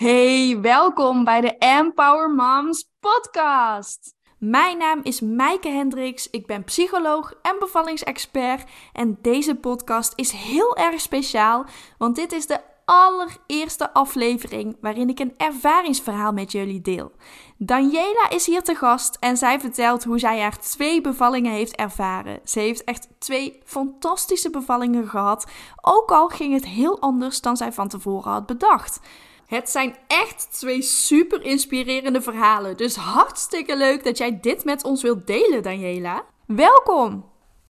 Hey, welkom bij de Empower Moms podcast. Mijn naam is Maaike Hendricks, ik ben psycholoog en bevallingsexpert en deze podcast is heel erg speciaal, want dit is de allereerste aflevering waarin ik een ervaringsverhaal met jullie deel. Daniela is hier te gast en zij vertelt hoe zij haar twee bevallingen heeft ervaren. Ze heeft echt twee fantastische bevallingen gehad, ook al ging het heel anders dan zij van tevoren had bedacht. Het zijn echt twee super inspirerende verhalen, dus hartstikke leuk dat jij dit met ons wilt delen, Daniela. Welkom!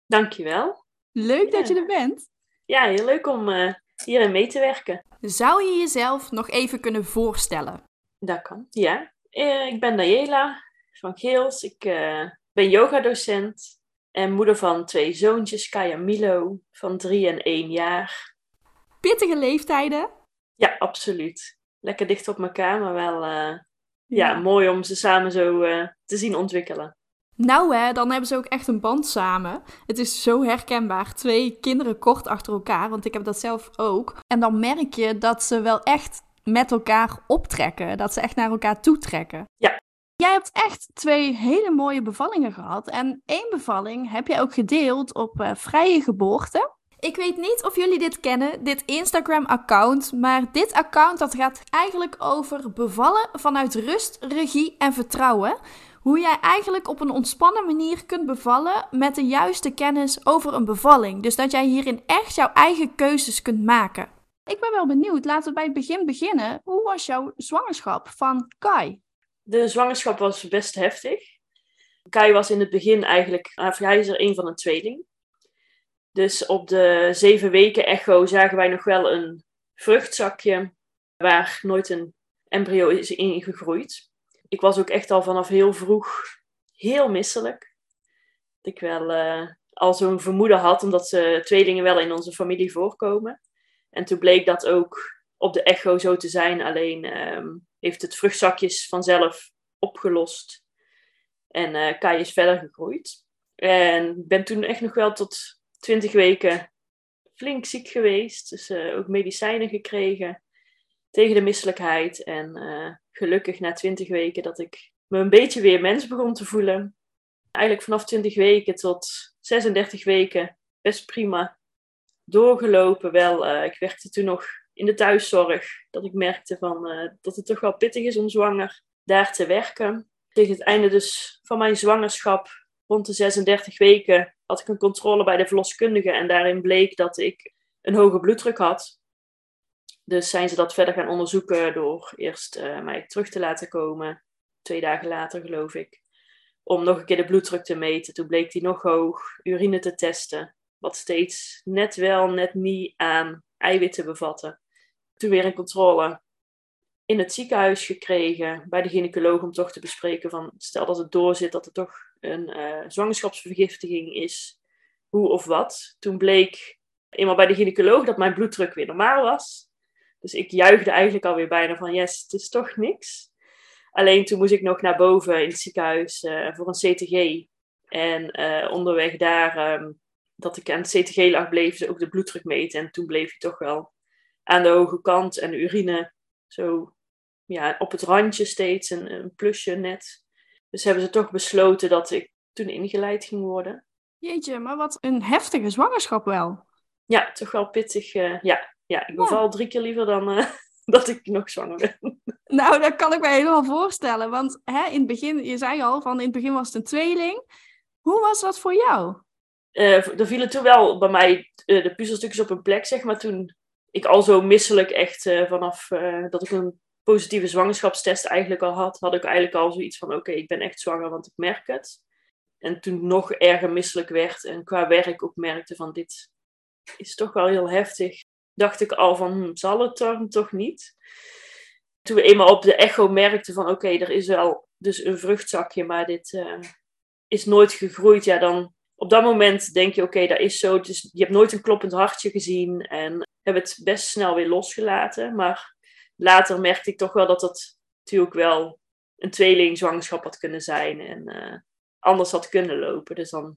Dankjewel. Leuk dat je er bent. Ja, heel leuk om uh, hierin mee te werken. Zou je jezelf nog even kunnen voorstellen? Dat kan, ja. Uh, ik ben Daniela van Geels. Ik uh, ben yogadocent en moeder van twee zoontjes, Kaya Milo, van drie en één jaar. Pittige leeftijden? Ja, absoluut. Lekker dicht op elkaar, maar wel ja, ja, mooi om ze samen zo te zien ontwikkelen. Nou hè, dan hebben ze ook echt een band samen. Het is zo herkenbaar. Twee kinderen kort achter elkaar, want ik heb dat zelf ook. En dan merk je dat ze wel echt met elkaar optrekken. Dat ze echt naar elkaar toetrekken. Ja. Jij hebt echt twee hele mooie bevallingen gehad. En één bevalling heb jij ook gedeeld op uh, vrije geboorte. Ik weet niet of jullie dit kennen, dit Instagram-account, maar dit account dat gaat eigenlijk over bevallen vanuit rust, regie en vertrouwen hoe jij eigenlijk op een ontspannen manier kunt bevallen met de juiste kennis over een bevalling. Dus dat jij hierin echt jouw eigen keuzes kunt maken. Ik ben wel benieuwd, laten we bij het begin beginnen. Hoe was jouw zwangerschap van Kai? De zwangerschap was best heftig. Kai was in het begin eigenlijk, hij is er een van een tweeling. Dus op de zeven weken echo zagen wij nog wel een vruchtzakje waar nooit een embryo is ingegroeid ik was ook echt al vanaf heel vroeg heel misselijk. Dat ik wel uh, al zo'n vermoeden had, omdat ze tweelingen wel in onze familie voorkomen. En toen bleek dat ook op de echo zo te zijn, alleen um, heeft het vruchtzakjes vanzelf opgelost. En uh, Kai is verder gegroeid. En ben toen echt nog wel tot 20 weken flink ziek geweest. Dus uh, ook medicijnen gekregen tegen de misselijkheid. En uh, gelukkig na 20 weken dat ik me een beetje weer mens begon te voelen. Eigenlijk vanaf 20 weken tot 36 weken best prima doorgelopen. Wel, uh, ik werkte toen nog in de thuiszorg. Dat ik merkte van, dat het toch wel pittig is om zwanger daar te werken. Tegen het einde dus van mijn zwangerschap, rond de 36 weken, had ik een controle bij de verloskundige. En daarin bleek dat ik een hoge bloeddruk had. Dus zijn ze dat verder gaan onderzoeken door eerst uh, mij terug te laten komen, twee dagen later geloof ik, om nog een keer de bloeddruk te meten. Toen bleek die nog hoog, urine te testen, wat steeds net wel, net niet aan eiwitten bevatte. Toen weer een controle in het ziekenhuis gekregen bij de gynaecoloog om toch te bespreken van stel dat het doorzit dat er toch een uh, zwangerschapsvergiftiging is, hoe of wat. Toen bleek eenmaal bij de gynaecoloog dat mijn bloeddruk weer normaal was. Dus ik juichte eigenlijk alweer bijna van, yes, het is toch niks. Alleen toen moest ik nog naar boven in het ziekenhuis uh, voor een CTG. En uh, onderweg daar, um, dat ik aan het CTG lag, bleef ze ook de bloeddruk meten. En toen bleef hij toch wel aan de hoge kant. En de urine zo ja, op het randje steeds, een plusje net. Dus hebben ze toch besloten dat ik toen ingeleid ging worden. Jeetje, maar wat een heftige zwangerschap wel. Ja, toch wel pittig. Uh, ja, ja, ik beval drie keer liever dan uh, dat ik nog zwanger ben. Nou, dat kan ik me helemaal voorstellen. Want hè, in het begin, je zei al, van in het begin was het een tweeling. Hoe was dat voor jou? Uh, er vielen toen wel bij mij de puzzelstukjes op een plek, zeg maar. Toen ik al zo misselijk echt vanaf dat ik een positieve zwangerschapstest eigenlijk al had, had ik eigenlijk al zoiets van, oké, ik ben echt zwanger, want ik merk het. En toen nog erger misselijk werd en qua werk ook merkte van, dit is toch wel heel heftig dacht ik al van, hm, zal het dan toch niet? Toen we eenmaal op de echo merkten van, oké, er is wel dus een vruchtzakje, maar dit uh, is nooit gegroeid. Ja, dan op dat moment denk je, oké, dat is zo. Dus je hebt nooit een kloppend hartje gezien en heb het best snel weer losgelaten. Maar later merkte ik toch wel dat dat natuurlijk wel een tweelingzwangerschap had kunnen zijn en uh, anders had kunnen lopen. Dus dan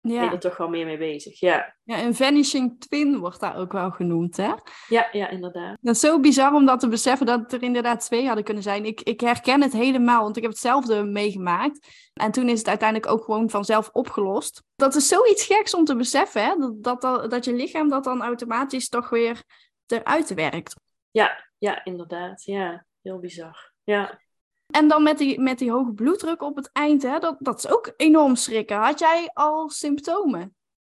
ben je er toch wel meer mee bezig. Ja. ja, een vanishing twin wordt daar ook wel genoemd, hè? Ja, ja, inderdaad. Dat is zo bizar om dat te beseffen dat er inderdaad twee hadden kunnen zijn. Ik, ik herken het helemaal, want ik heb hetzelfde meegemaakt. En toen is het uiteindelijk ook gewoon vanzelf opgelost. Dat is zoiets geks om te beseffen, hè? Dat, dat, dat je lichaam dat dan automatisch toch weer eruit werkt. Ja, ja, inderdaad. Ja, heel bizar. Ja. En dan met die, met die hoge bloeddruk op het eind, hè, dat, dat is ook enorm schrikken. Had jij al symptomen?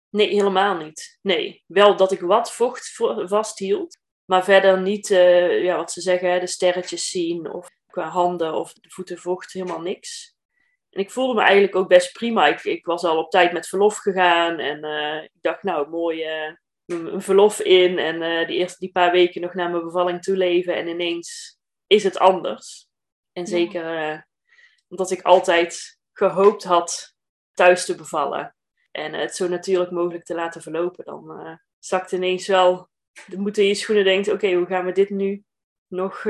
Nee, helemaal niet. Nee, wel dat ik wat vocht vasthield, maar verder niet, uh, ja, wat ze zeggen, de sterretjes zien of qua handen of de voeten vocht, helemaal niks. En ik voelde me eigenlijk ook best prima. Ik, ik was al op tijd met verlof gegaan en uh, ik dacht, nou, mooi, uh, een verlof in en die eerste die paar weken nog naar mijn bevalling toe leven en ineens is het anders. En zeker uh, omdat ik altijd gehoopt had thuis te bevallen. En het zo natuurlijk mogelijk te laten verlopen. Dan uh, zakt ineens wel de moed in je schoenen denkt... Oké, hoe gaan we dit nu nog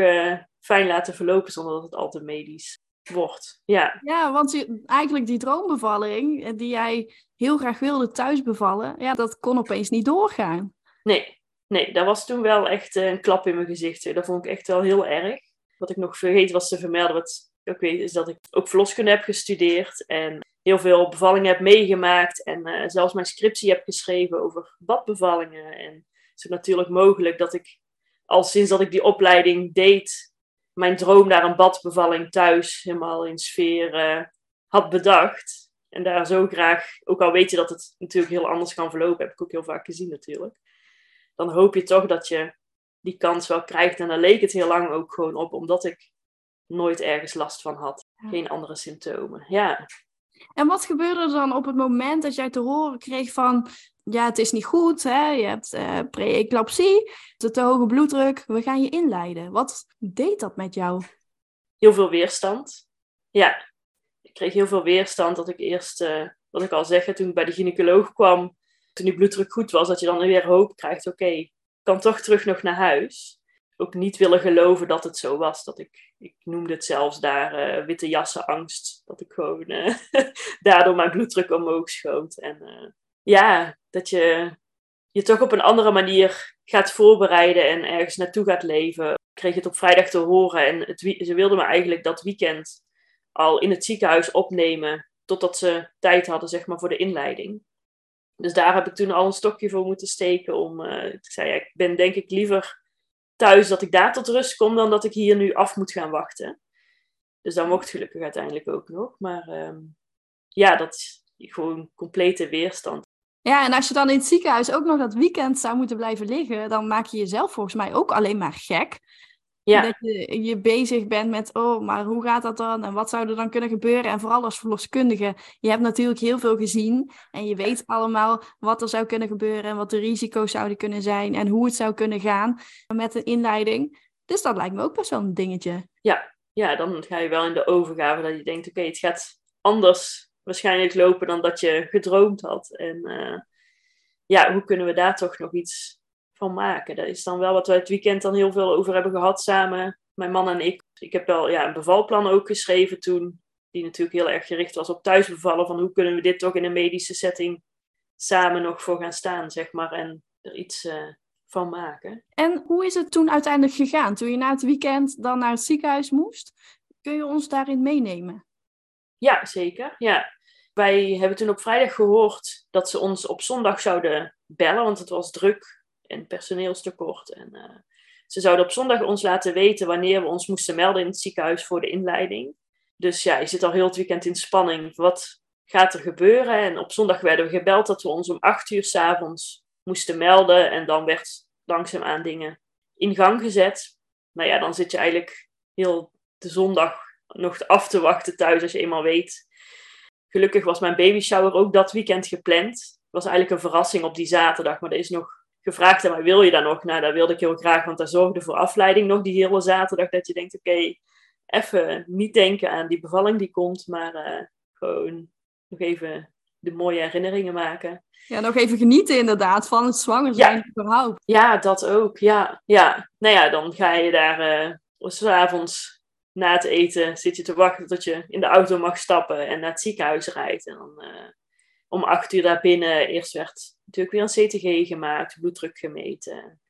fijn laten verlopen zonder dat het al te medisch wordt. Ja, ja want eigenlijk die droombevalling die jij heel graag wilde thuis bevallen... Ja, dat kon opeens niet doorgaan. Nee, nee dat was toen wel echt een klap in mijn gezicht. Dat vond ik echt wel heel erg. Wat ik nog vergeten was te vermelden, wat ik weet, is dat ik ook verloskunde heb gestudeerd en heel veel bevallingen heb meegemaakt en uh, zelfs mijn scriptie heb geschreven over badbevallingen. En het is natuurlijk mogelijk dat ik al sinds dat ik die opleiding deed, mijn droom naar een badbevalling thuis helemaal in sfeer uh, had bedacht. En daar zo graag, ook al weet je dat het natuurlijk heel anders kan verlopen, heb ik ook heel vaak gezien natuurlijk. Dan hoop je toch dat je die kans wel krijgt. En daar leek het heel lang ook gewoon op, omdat ik nooit ergens last van had. Geen andere symptomen. Ja. En wat gebeurde er dan op het moment dat jij te horen kreeg van, ja, het is niet goed, hè? je hebt uh, pre-eclampsie, te hoge bloeddruk, we gaan je inleiden. Wat deed dat met jou? Heel veel weerstand. Ja, ik kreeg heel veel weerstand dat ik eerst, uh, wat ik al zeg, toen ik bij de gynaecoloog kwam, toen die bloeddruk goed was, dat je dan weer hoop krijgt, oké, kan toch terug nog naar huis. Ook niet willen geloven dat het zo was. Dat ik, ik noemde het zelfs daar uh, witte jassenangst. Dat ik gewoon uh, daardoor mijn bloeddruk omhoog schoot. En uh, ja, dat je je toch op een andere manier gaat voorbereiden en ergens naartoe gaat leven. Ik kreeg het op vrijdag te horen en ze wilden me eigenlijk dat weekend al in het ziekenhuis opnemen. Totdat ze tijd hadden zeg maar, voor de inleiding. Dus daar heb ik toen al een stokje voor moeten steken. Om, zei, ik ben denk ik liever thuis dat ik daar tot rust kom dan dat ik hier nu af moet gaan wachten. Dus dat mocht gelukkig uiteindelijk ook nog. Maar um, ja, dat is gewoon complete weerstand. Ja, en als je dan in het ziekenhuis ook nog dat weekend zou moeten blijven liggen, dan maak je jezelf volgens mij ook alleen maar gek. Ja. Dat je, je bezig bent met, oh, maar hoe gaat dat dan? En wat zou er dan kunnen gebeuren? En vooral als verloskundige, je hebt natuurlijk heel veel gezien. En je weet allemaal wat er zou kunnen gebeuren en wat de risico's zouden kunnen zijn. En hoe het zou kunnen gaan met een inleiding. Dus dat lijkt me ook best wel een dingetje. Ja, ja dan ga je wel in de overgave dat je denkt, oké, het gaat anders waarschijnlijk lopen dan dat je gedroomd had. En uh, ja, hoe kunnen we daar toch nog iets van maken. Dat is dan wel wat we het weekend dan heel veel over hebben gehad samen, mijn man en ik. Ik heb wel ja, een bevalplan ook geschreven toen, die natuurlijk heel erg gericht was op thuisbevallen, van hoe kunnen we dit toch in een medische setting samen nog voor gaan staan, zeg maar, en er iets uh, van maken. En hoe is het toen uiteindelijk gegaan, toen je na het weekend dan naar het ziekenhuis moest? Kun je ons daarin meenemen? Ja, zeker. Ja. Wij hebben toen op vrijdag gehoord dat ze ons op zondag zouden bellen, want het was druk en personeelstekort. En uh, ze zouden op zondag ons laten weten wanneer we ons moesten melden in het ziekenhuis voor de inleiding. Dus ja, je zit al heel het weekend in spanning. Wat gaat er gebeuren? En op zondag werden we gebeld dat we ons om acht uur s'avonds moesten melden. En dan werd langzaamaan dingen in gang gezet. Nou ja, dan zit je eigenlijk heel de zondag nog af te wachten thuis als je eenmaal weet. Gelukkig was mijn baby shower ook dat weekend gepland. Het was eigenlijk een verrassing op die zaterdag, maar er is nog gevraagd maar wil je dan nog? Nou, dat wilde ik heel graag, want dat zorgde voor afleiding nog die hele zaterdag. Dat je denkt, oké, even niet denken aan die bevalling die komt, maar uh, gewoon nog even de mooie herinneringen maken. Ja, nog even genieten inderdaad van het zwanger zijn ja. überhaupt. Ja, dat ook. Ja, ja. Nou ja, dan ga je daar uh, s'avonds na het eten zit je te wachten tot je in de auto mag stappen en naar het ziekenhuis rijdt. En dan uh, om acht uur daarbinnen, eerst werd natuurlijk weer een CTG gemaakt, bloeddruk gemeten.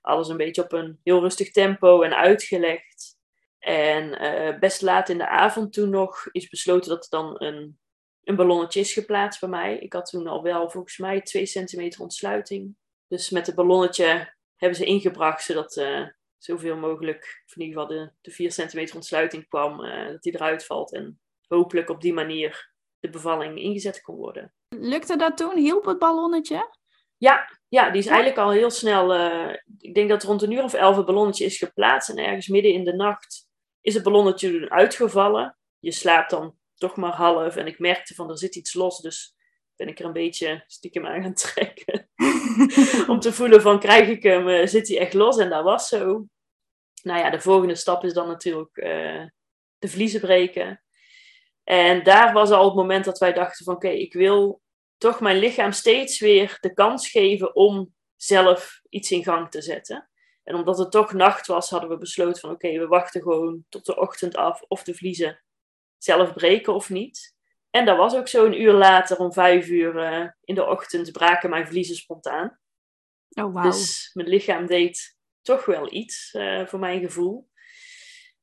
Alles een beetje op een heel rustig tempo en uitgelegd. En uh, best laat in de avond toen nog is besloten dat er dan een, een ballonnetje is geplaatst bij mij. Ik had toen al wel volgens mij 2 centimeter ontsluiting. Dus met het ballonnetje hebben ze ingebracht zodat uh, zoveel mogelijk, in ieder geval de, de 4 centimeter ontsluiting kwam, uh, dat die eruit valt. En hopelijk op die manier de bevalling ingezet kon worden. Lukte dat toen? Hielp het ballonnetje? Ja, ja die is eigenlijk al heel snel. Uh, ik denk dat rond een uur of elf het ballonnetje is geplaatst. En ergens midden in de nacht is het ballonnetje uitgevallen. Je slaapt dan toch maar half. En ik merkte van er zit iets los. Dus ben ik er een beetje stiekem aan gaan trekken. Om te voelen van krijg ik hem, uh, zit hij echt los? En dat was zo. Nou ja, de volgende stap is dan natuurlijk uh, de vliezen breken. En daar was al het moment dat wij dachten van oké, okay, ik wil toch mijn lichaam steeds weer de kans geven om zelf iets in gang te zetten. En omdat het toch nacht was, hadden we besloten van oké, okay, we wachten gewoon tot de ochtend af of de vliezen zelf breken of niet. En dat was ook zo een uur later, om vijf uur uh, in de ochtend, braken mijn vliezen spontaan. Oh, wow. Dus mijn lichaam deed toch wel iets, uh, voor mijn gevoel.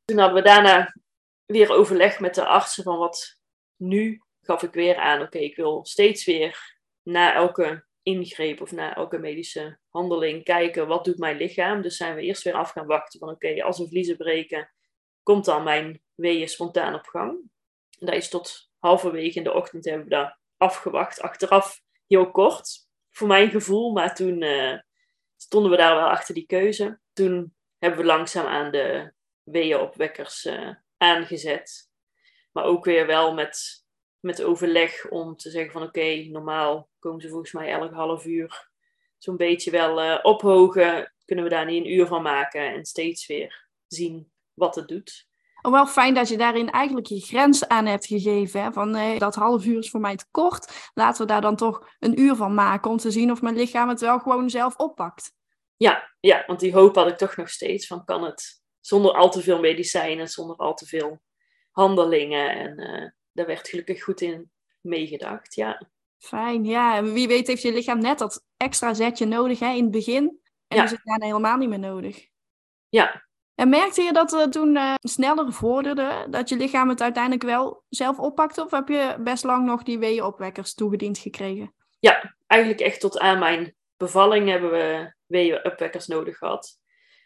Toen hadden we daarna weer overleg met de artsen van wat nu gaf ik weer aan, oké, ik wil steeds weer na elke ingreep of na elke medische handeling kijken, wat doet mijn lichaam? Dus zijn we eerst weer af gaan wachten van, oké, als we vliezen breken, komt dan mijn weeën spontaan op gang. En dat is tot halverwege in de ochtend hebben we dat afgewacht. Achteraf heel kort, voor mijn gevoel, maar toen uh, stonden we daar wel achter die keuze. Toen hebben we langzaam aan de weeënopwekkers uh, aangezet. Maar ook weer wel met, met overleg om te zeggen van oké, normaal komen ze volgens mij elk half uur zo'n beetje wel uh, ophogen. Kunnen we daar niet een uur van maken en steeds weer zien wat het doet. Oh, wel fijn dat je daarin eigenlijk je grens aan hebt gegeven. Hè? Van nee, dat half uur is voor mij te kort. Laten we daar dan toch een uur van maken om te zien of mijn lichaam het wel gewoon zelf oppakt. Ja, ja, want die hoop had ik toch nog steeds van kan het zonder al te veel medicijnen, zonder al te veel handelingen. En uh, daar werd gelukkig goed in meegedacht, ja. Fijn, ja. En wie weet heeft je lichaam net dat extra zetje nodig hè, in het begin. En ja. is het daarna helemaal niet meer nodig. Ja. En merkte je dat het toen uh, sneller vorderde? Dat je lichaam het uiteindelijk wel zelf oppakte? Of heb je best lang nog die weeënopwekkers toegediend gekregen? Ja, eigenlijk echt tot aan mijn bevalling hebben we weeënopwekkers nodig gehad.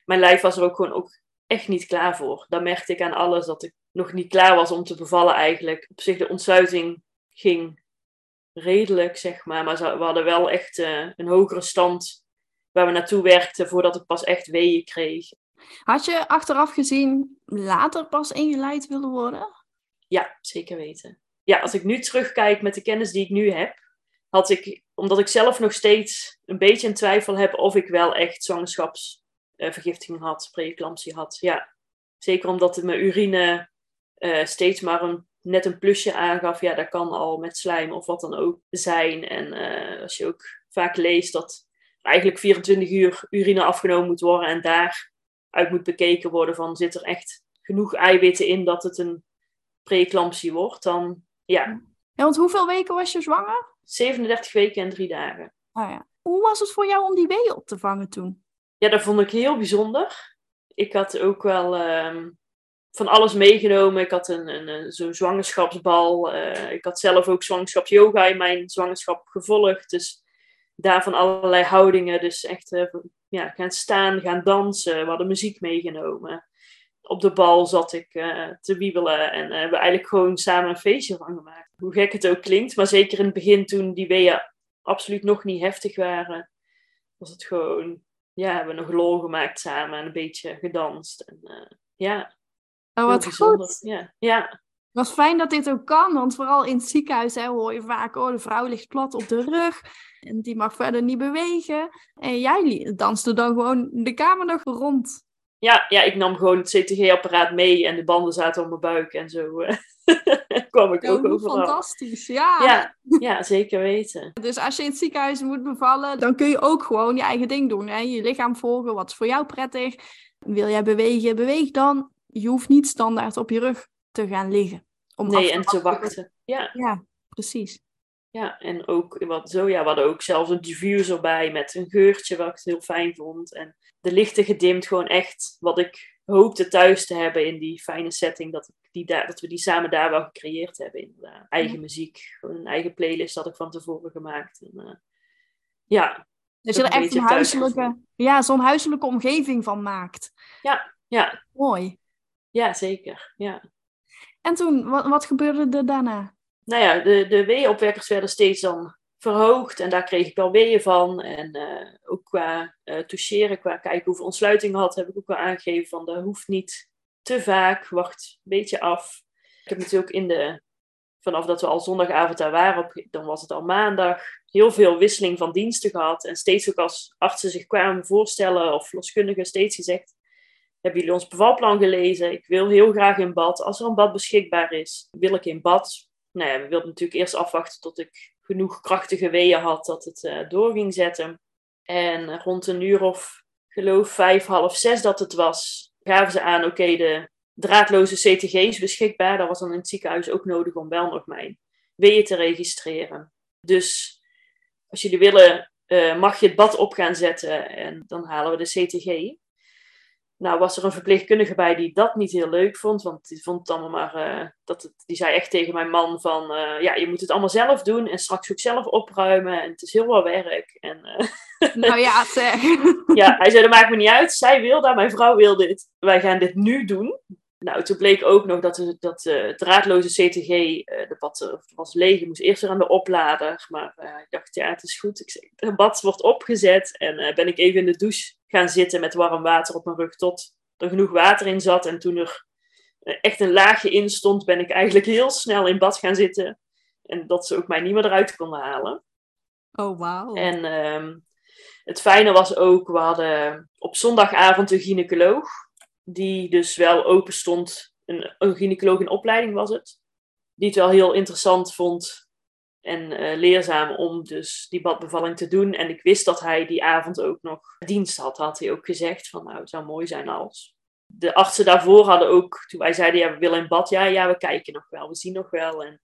Mijn lijf was er ook gewoon ook echt niet klaar voor. Dan merkte ik aan alles dat ik nog niet klaar was om te bevallen eigenlijk. Op zich de ontsluiting ging redelijk, zeg maar. Maar we hadden wel echt uh, een hogere stand waar we naartoe werkten voordat ik pas echt weeën kreeg. Had je achteraf gezien later pas ingeleid willen worden? Ja, zeker weten. Ja, als ik nu terugkijk met de kennis die ik nu heb, had ik, omdat ik zelf nog steeds een beetje in twijfel heb of ik wel echt zwangerschaps uh, vergiftiging had, preeclampsie had. Ja, zeker omdat mijn urine uh, steeds maar een, net een plusje aangaf. Ja, dat kan al met slijm of wat dan ook zijn. En uh, als je ook vaak leest dat eigenlijk 24 uur urine afgenomen moet worden en daaruit moet bekeken worden van zit er echt genoeg eiwitten in dat het een preeclampsie wordt, dan ja. Ja, want hoeveel weken was je zwanger? 37 weken en drie dagen. Oh ja. Hoe was het voor jou om die weeën op te vangen toen? ja, dat vond ik heel bijzonder. Ik had ook wel um, van alles meegenomen. Ik had een, een, zo'n zwangerschapsbal. Uh, ik had zelf ook zwangerschapsyoga in mijn zwangerschap gevolgd. Dus daarvan allerlei houdingen. Dus echt uh, ja, gaan staan, gaan dansen. We hadden muziek meegenomen. Op de bal zat ik uh, te wiebelen en we hebben eigenlijk gewoon samen een feestje van gemaakt. Hoe gek het ook klinkt, maar zeker in het begin toen die weeën absoluut nog niet heftig waren, was het gewoon ja, hebben we nog lol gemaakt samen en een beetje gedanst. En, ja. Oh, wat goed. Ja. ja. Het was fijn dat dit ook kan, want vooral in het ziekenhuis hè, hoor je vaak, oh, de vrouw ligt plat op de rug en die mag verder niet bewegen. En jij danste dan gewoon de kamer nog rond. Ja, ja ik nam gewoon het CTG-apparaat mee en de banden zaten op mijn buik en zo uh, kwam ik ook overal. Fantastisch, ja. ja. Ja, zeker weten. Dus als je in het ziekenhuis moet bevallen, dan kun je ook gewoon je eigen ding doen. Hè? Je lichaam volgen, wat is voor jou prettig. Wil jij bewegen, beweeg dan. Je hoeft niet standaard op je rug te gaan liggen. Om nee, en te wachten. Ja. ja, precies. Ja, en ook wat zo, ja, we hadden ook zelfs een diffuser bij met een geurtje wat ik heel fijn vond. En de lichten gedimd, gewoon echt wat ik hoopte thuis te hebben in die fijne setting. Dat, ik die daar, dat we die samen daar wel gecreëerd hebben. Inderdaad. Eigen muziek, gewoon een eigen playlist had ik van tevoren gemaakt. En, uh, ja. Dus je er echt een huiselijke, ja, zo'n huiselijke omgeving van maakt. Ja, ja. Mooi. Ja, zeker. Ja. En toen, wat, wat gebeurde er daarna? Nou ja, de, de weeënopwekkers werden steeds dan verhoogd en daar kreeg ik wel weeën van. En uh, ook qua uh, toucheren, qua kijken hoeveel ontsluiting had, heb ik ook wel aangegeven van dat hoeft niet te vaak, wacht een beetje af. Ik heb natuurlijk in de, vanaf dat we al zondagavond daar waren, dan was het al maandag, heel veel wisseling van diensten gehad. En steeds ook als artsen zich kwamen voorstellen of loskundigen steeds gezegd, hebben jullie ons bevalplan gelezen? Ik wil heel graag in bad. Als er een bad beschikbaar is, wil ik in bad. Nou ja, we wilden natuurlijk eerst afwachten tot ik genoeg krachtige weeën had dat het uh, door ging zetten. En rond een uur of, geloof vijf, half zes dat het was, gaven ze aan, oké, de draadloze CTG is beschikbaar. Dat was dan in het ziekenhuis ook nodig om wel nog mijn weeën te registreren. Dus als jullie willen, uh, mag je het bad op gaan zetten en dan halen we de CTG. Nou was er een verpleegkundige bij die dat niet heel leuk vond, want die vond het allemaal maar, uh, dat het, die zei echt tegen mijn man van, uh, ja, je moet het allemaal zelf doen en straks ook zelf opruimen en het is heel veel werk. En, uh, nou ja, zeg. ja, hij zei, dat maakt me niet uit, zij wil dat, mijn vrouw wil dit, wij gaan dit nu doen. Nou, toen bleek ook nog dat, de, dat draadloze CTG, de bad was leeg, ik moest eerst weer aan de oplader. Maar uh, ik dacht, ja, het is goed. Ik zeg, de bad wordt opgezet en ben ik even in de douche gaan zitten met warm water op mijn rug tot er genoeg water in zat. En toen er echt een laagje in stond, ben ik eigenlijk heel snel in bad gaan zitten. En dat ze ook mij niet meer eruit konden halen. Oh, wauw. En um, het fijne was ook, we hadden op zondagavond een gynaecoloog die dus wel open stond. Een, een gynaecoloog in opleiding was het. Die het wel heel interessant vond en uh, leerzaam om dus die badbevalling te doen. En ik wist dat hij die avond ook nog dienst had. Had hij ook gezegd van nou, het zou mooi zijn als. De artsen daarvoor hadden ook, toen wij zeiden ja, we willen in bad. Ja, ja, we kijken nog wel, we zien nog wel. En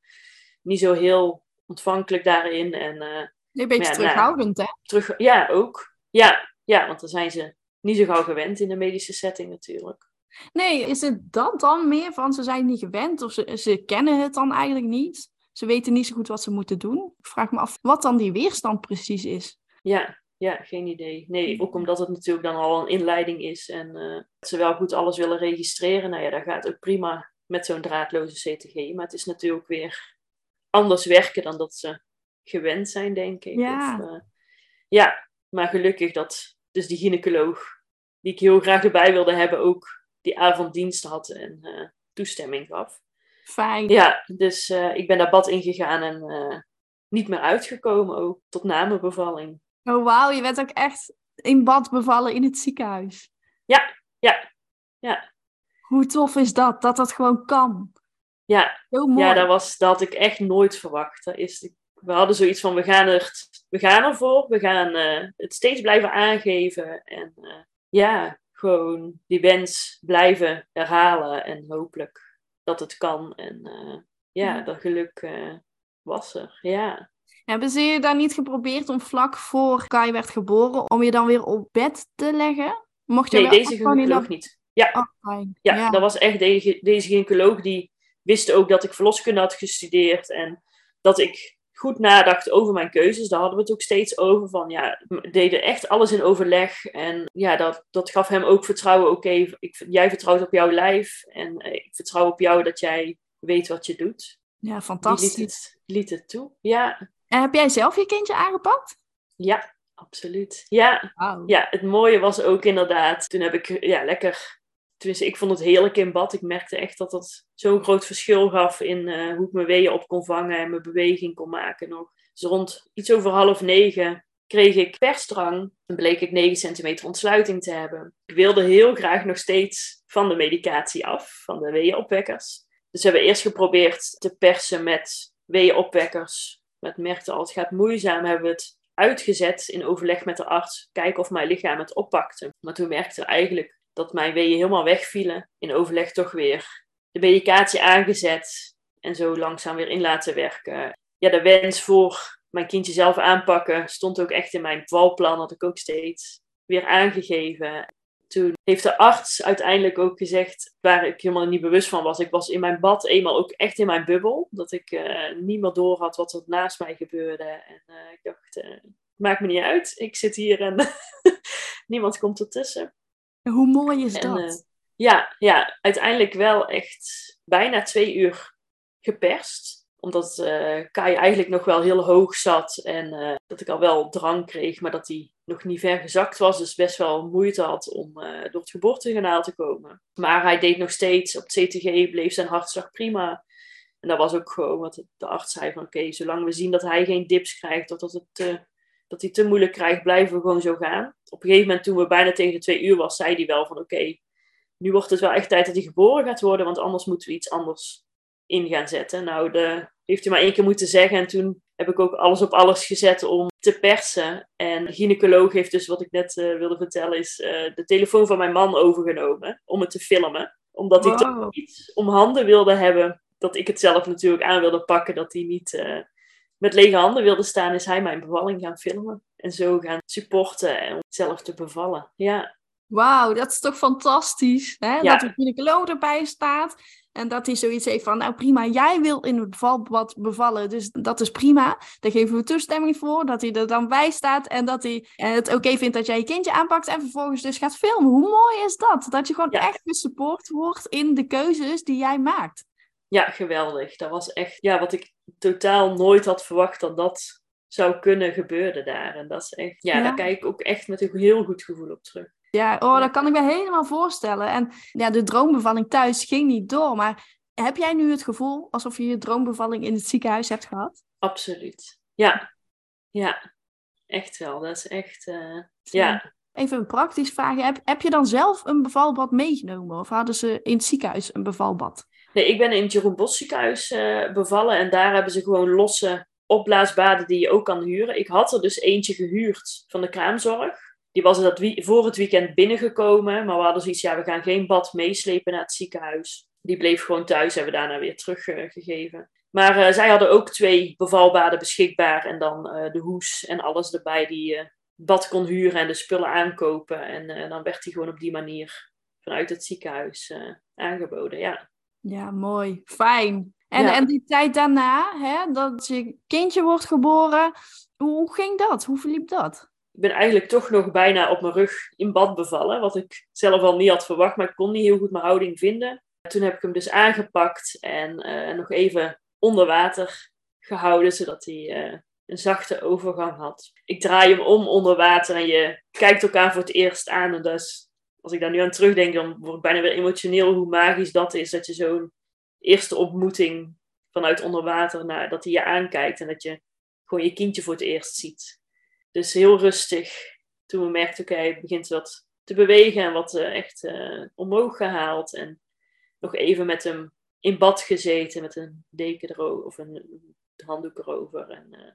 niet zo heel ontvankelijk daarin. En, uh, een beetje ja, terughoudend, nou, hè? Terug, ja, ook. Ja, ja, want dan zijn ze niet zo gauw gewend in de medische setting natuurlijk. Nee, is het dat dan meer van ze zijn niet gewend of ze, ze kennen het dan eigenlijk niet? Ze weten niet zo goed wat ze moeten doen. Ik vraag me af wat dan die weerstand precies is. Ja, ja, geen idee. Nee, ook omdat het natuurlijk dan al een inleiding is en uh, ze wel goed alles willen registreren. Nou ja, dat gaat ook prima met zo'n draadloze CTG. Maar het is natuurlijk weer anders werken dan dat ze gewend zijn, denk ik. Ja, of, uh, ja maar gelukkig dat dus die gynaecoloog, die ik heel graag erbij wilde hebben, ook die avonddienst had en uh, toestemming gaf. Fijn. Ja, dus uh, ik ben daar bad ingegaan en uh, niet meer uitgekomen ook, tot na mijn bevalling. Oh wauw, je bent ook echt in bad bevallen in het ziekenhuis. Ja, ja, ja. Hoe tof is dat, dat dat gewoon kan? Ja, Heel mooi. ja dat, was, dat had ik echt nooit verwacht. Dat is, we hadden zoiets van, we gaan, er, we gaan ervoor, we gaan uh, het steeds blijven aangeven. En ja, gewoon die wens blijven herhalen en hopelijk dat het kan. En uh, ja, Ja. dat geluk uh, was er. Ja. Hebben ze je dan niet geprobeerd om vlak voor Kai werd geboren, om je dan weer op bed te leggen? Mocht je Nee, wel deze gynaecoloog niet. Ja, Oh, ja, ja. dat was echt deze, deze gynaecoloog die wist ook dat ik verloskunde had gestudeerd en dat ik goed nadacht over mijn keuzes. Daar hadden we het ook steeds over van ja, we deden echt alles in overleg en ja, dat, dat gaf hem ook vertrouwen. Oké, jij vertrouwt op jouw lijf en eh, ik vertrouw op jou dat jij weet wat je doet. Ja, Die liet fantastisch. het, liet het toe. Ja, En heb jij zelf je kindje aangepakt? ja, absoluut. Ja, Wauw. ja, het mooie was ook inderdaad, toen heb ik ja, lekker, tenminste ik vond het heerlijk in bad. Ik merkte echt dat dat zo'n groot verschil gaf in eh, hoe ik mijn weeën op kon vangen en mijn beweging kon maken nog. Dus rond iets over half negen kreeg ik persdrang en bleek ik 9 centimeter ontsluiting te hebben. Ik wilde heel graag nog steeds van de medicatie af, van de weeënopwekkers. Dus we hebben eerst geprobeerd te persen met weeënopwekkers. Het merkte al, het gaat moeizaam, hebben we het uitgezet in overleg met de arts. Kijken of mijn lichaam het oppakte. Maar toen merkte eigenlijk dat mijn weeën helemaal wegvielen. In overleg toch weer de medicatie aangezet. En zo langzaam weer in laten werken. ja, de wens voor mijn kindje zelf aanpakken stond ook echt in mijn valplan. Had ik ook steeds weer aangegeven. Toen heeft de arts uiteindelijk ook gezegd, waar ik helemaal niet bewust van was. Ik was in mijn bad eenmaal ook echt in mijn bubbel. Dat ik uh, niet meer door had wat er naast mij gebeurde. En uh, ik dacht, uh, maakt me niet uit. Ik zit hier en niemand komt ertussen. Hoe mooi is en, dat? ja, ja, uiteindelijk wel echt bijna twee uur geperst omdat uh, Kai eigenlijk nog wel heel hoog zat en uh, dat ik al wel drank kreeg, maar dat hij nog niet ver gezakt was. Dus best wel moeite had om uh, door het geboortekanaal te komen. Maar hij deed nog steeds op het CTG, bleef zijn hartslag prima. En dat was ook gewoon wat de arts zei van oké, zolang we zien dat hij geen dips krijgt of dat, het, dat hij te moeilijk krijgt, blijven we gewoon zo gaan. Op een gegeven moment toen we bijna tegen de twee uur was, zei hij wel van oké, nu wordt het wel echt tijd dat hij geboren gaat worden, want anders moeten we iets anders in gaan zetten. Nou, de, heeft hij maar één keer moeten zeggen. En toen heb ik ook alles op alles gezet om te persen. En de gynaecoloog heeft dus, wat ik net uh, wilde vertellen, is uh, de telefoon van mijn man overgenomen om het te filmen. Omdat wow. ik toch iets om handen wilde hebben, dat ik het zelf natuurlijk aan wilde pakken, dat hij niet uh, met lege handen wilde staan, is hij mijn bevalling gaan filmen. En zo gaan supporten en zelf te bevallen. Ja. Wauw, dat is toch fantastisch, hè? Ja. Dat de gynaecoloog erbij staat. En dat hij zoiets heeft van, nou prima, jij wil in het bevalbad bevallen, dus dat is prima. Daar geven we toestemming voor, dat hij er dan bij staat en dat hij het oké vindt dat jij je kindje aanpakt en vervolgens dus gaat filmen. Hoe mooi is dat? Dat je gewoon echt gesupport wordt in de keuzes die jij maakt. Ja, geweldig. Dat was echt ja, wat ik totaal nooit had verwacht dat dat zou kunnen gebeuren daar. En dat is echt, ja, ja. daar kijk ik ook echt met een heel goed gevoel op terug. Ja, oh, dat kan ik me helemaal voorstellen. En ja, de droombevalling thuis ging niet door. Maar heb jij nu het gevoel alsof je je droombevalling in het ziekenhuis hebt gehad? Absoluut. Ja, ja, echt wel. Dat is echt, uh, ja. Even een praktisch vraag. Heb, heb je dan zelf een bevalbad meegenomen? Of hadden ze in het ziekenhuis een bevalbad? Nee, ik ben in het Jeroen Bos ziekenhuis uh, bevallen. En daar hebben ze gewoon losse opblaasbaden die je ook kan huren. Ik had er dus eentje gehuurd van de kraamzorg. Die was dat voor het weekend binnengekomen, maar we hadden zoiets, ja, we gaan geen bad meeslepen naar het ziekenhuis. Die bleef gewoon thuis, hebben we daarna weer teruggegeven. Maar uh, zij hadden ook twee bevalbaden beschikbaar en dan uh, de hoes en alles erbij die je bad kon huren en de spullen aankopen. En dan werd die gewoon op die manier vanuit het ziekenhuis aangeboden, ja. Ja, mooi. Fijn. En, ja. en die tijd daarna, hè, dat je kindje wordt geboren, hoe ging dat? Hoe verliep dat? ik ben eigenlijk toch nog bijna op mijn rug in bad bevallen. Wat ik zelf al niet had verwacht, maar ik kon niet heel goed mijn houding vinden. Toen heb ik hem dus aangepakt en uh, nog even onder water gehouden, zodat hij uh, een zachte overgang had. Ik draai hem om onder water en je kijkt elkaar voor het eerst aan. En dus, als ik daar nu aan terugdenk, dan word ik bijna weer emotioneel hoe magisch dat is. Dat je zo'n eerste ontmoeting vanuit onder water, naar, dat hij je aankijkt en dat je gewoon je kindje voor het eerst ziet. Dus heel rustig. Toen we merkten, oké, okay, begint wat te bewegen en wat uh, echt uh, omhoog gehaald. En nog even met hem in bad gezeten met een deken erover of een, handdoek erover. En uh,